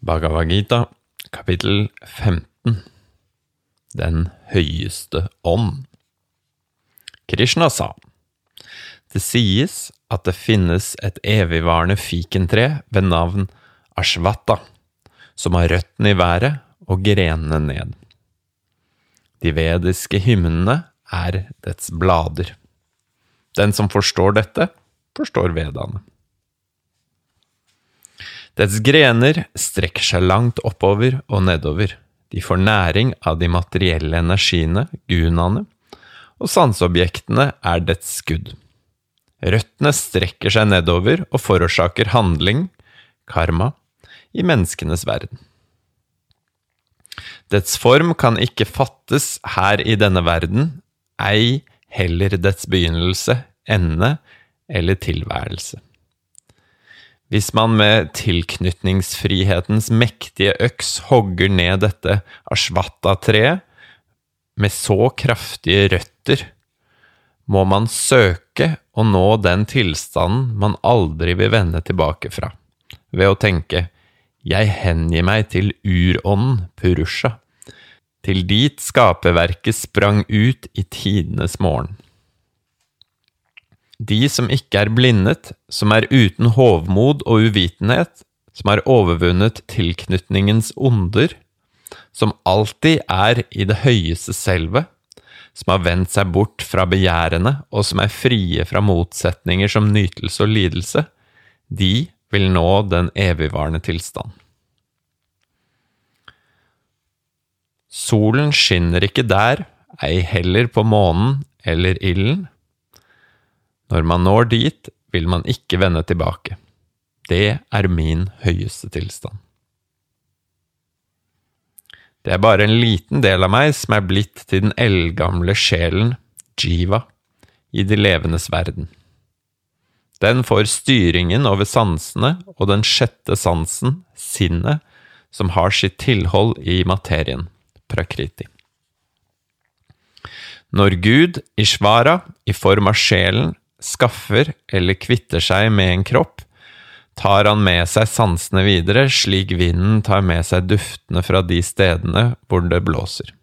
Bhagavad Gita, kapittel 15 Den høyeste ånd Krishna sa, Det sies at det finnes et evigvarende fikentre ved navn Ashwata, som har røttene i været og grenene ned. De vediske hymnene er dets blader. Den som forstår dette, forstår vedaene. Dets grener strekker seg langt oppover og nedover. De får næring av de materielle energiene, gunaene, og sanseobjektene er dets skudd. Røttene strekker seg nedover og forårsaker handling, karma, i menneskenes verden. Dets form kan ikke fattes her i denne verden, ei heller dets begynnelse, ende eller tilværelse. Hvis man med tilknytningsfrihetens mektige øks hogger ned dette ashwata-treet med så kraftige røtter, må man søke å nå den tilstanden man aldri vil vende tilbake fra, ved å tenke jeg hengir meg til urånden Purusha, til dit skaperverket sprang ut i tidenes morgen. De som ikke er blindet, som er uten hovmod og uvitenhet, som har overvunnet tilknytningens onder, som alltid er i det høyeste selve, som har vendt seg bort fra begjærene og som er frie fra motsetninger som nytelse og lidelse, de vil nå den evigvarende tilstand. Solen skinner ikke der, ei heller på månen eller ilden, når man når dit, vil man ikke vende tilbake. Det er min høyeste tilstand. Det er bare en liten del av meg som er blitt til den eldgamle sjelen, jiva, i de levendes verden. Den får styringen over sansene og den sjette sansen, sinnet, som har sitt tilhold i materien, prakriti. Når Gud, Ishvara, i form av sjelen, skaffer eller kvitter seg med en kropp, tar han med seg sansene videre, slik vinden tar med seg duftene fra de stedene hvor det blåser.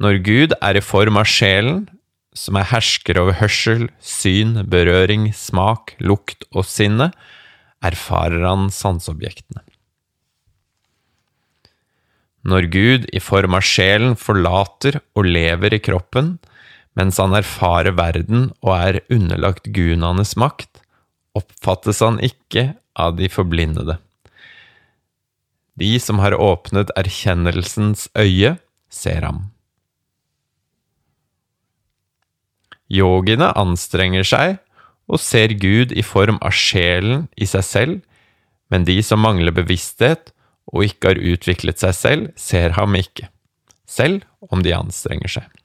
Når Gud er i form av sjelen, som er hersker over hørsel, syn, berøring, smak, lukt og sinne, erfarer han sanseobjektene. Når Gud i form av sjelen forlater og lever i kroppen, mens han erfarer verden og er underlagt gunanes makt, oppfattes han ikke av de forblindede. De som har åpnet erkjennelsens øye, ser ham. Yogiene anstrenger seg og ser Gud i form av sjelen i seg selv, men de som mangler bevissthet og ikke har utviklet seg selv, ser ham ikke, selv om de anstrenger seg.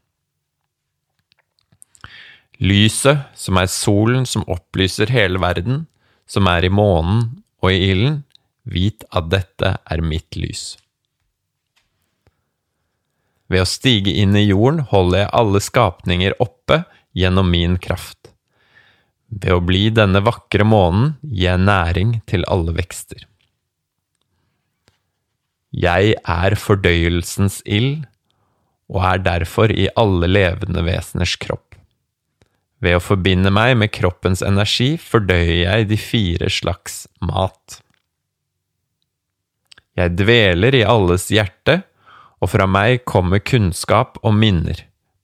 Lyset, som er solen som opplyser hele verden, som er i månen og i ilden, vit at dette er mitt lys. Ved å stige inn i jorden holder jeg alle skapninger oppe gjennom min kraft. Ved å bli denne vakre månen gir jeg næring til alle vekster. Jeg er fordøyelsens ild, og er derfor i alle levende veseners kropp. Ved å forbinde meg med kroppens energi fordøyer jeg de fire slags mat. Jeg dveler i alles hjerte, og fra meg kommer kunnskap og minner,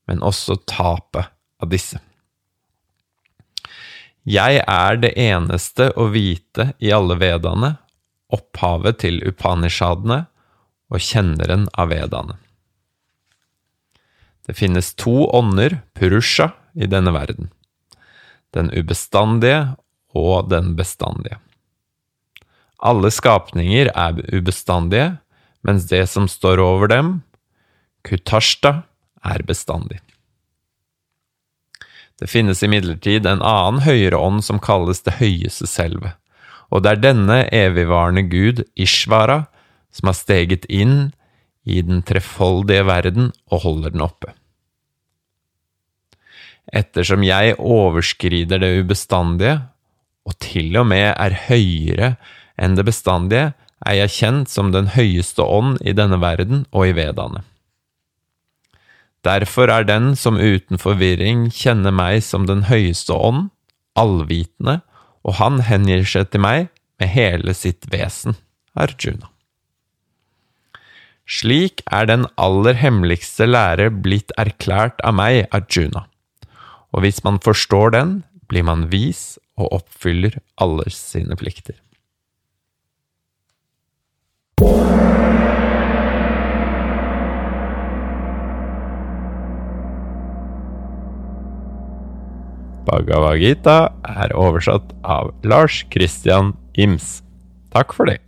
men også tapet av disse. Jeg er det eneste å vite i alle vedaene, opphavet til upanishadene og kjenneren av vedaene. Det finnes to ånder, purusha, i denne verden. Den ubestandige og den bestandige. Alle skapninger er ubestandige, mens det som står over dem, kutashta, er bestandig. Det finnes imidlertid en annen høyere ånd som kalles det høyeste selve, og det er denne evigvarende gud, Ishvara, som har steget inn i den trefoldige verden og holder den oppe ettersom jeg overskrider det ubestandige, og til og med er høyere enn det bestandige, er jeg kjent som den høyeste ånd i denne verden og i vedaene. Derfor er den som uten forvirring kjenner meg som den høyeste ånd, allvitende, og han hengir seg til meg med hele sitt vesen, Arjuna. Slik er den aller hemmeligste lære blitt erklært av meg, Arjuna, og hvis man forstår den, blir man vis og oppfyller alle sine plikter. Bhagavad Gita er oversatt av Lars Christian Ims. Takk for det.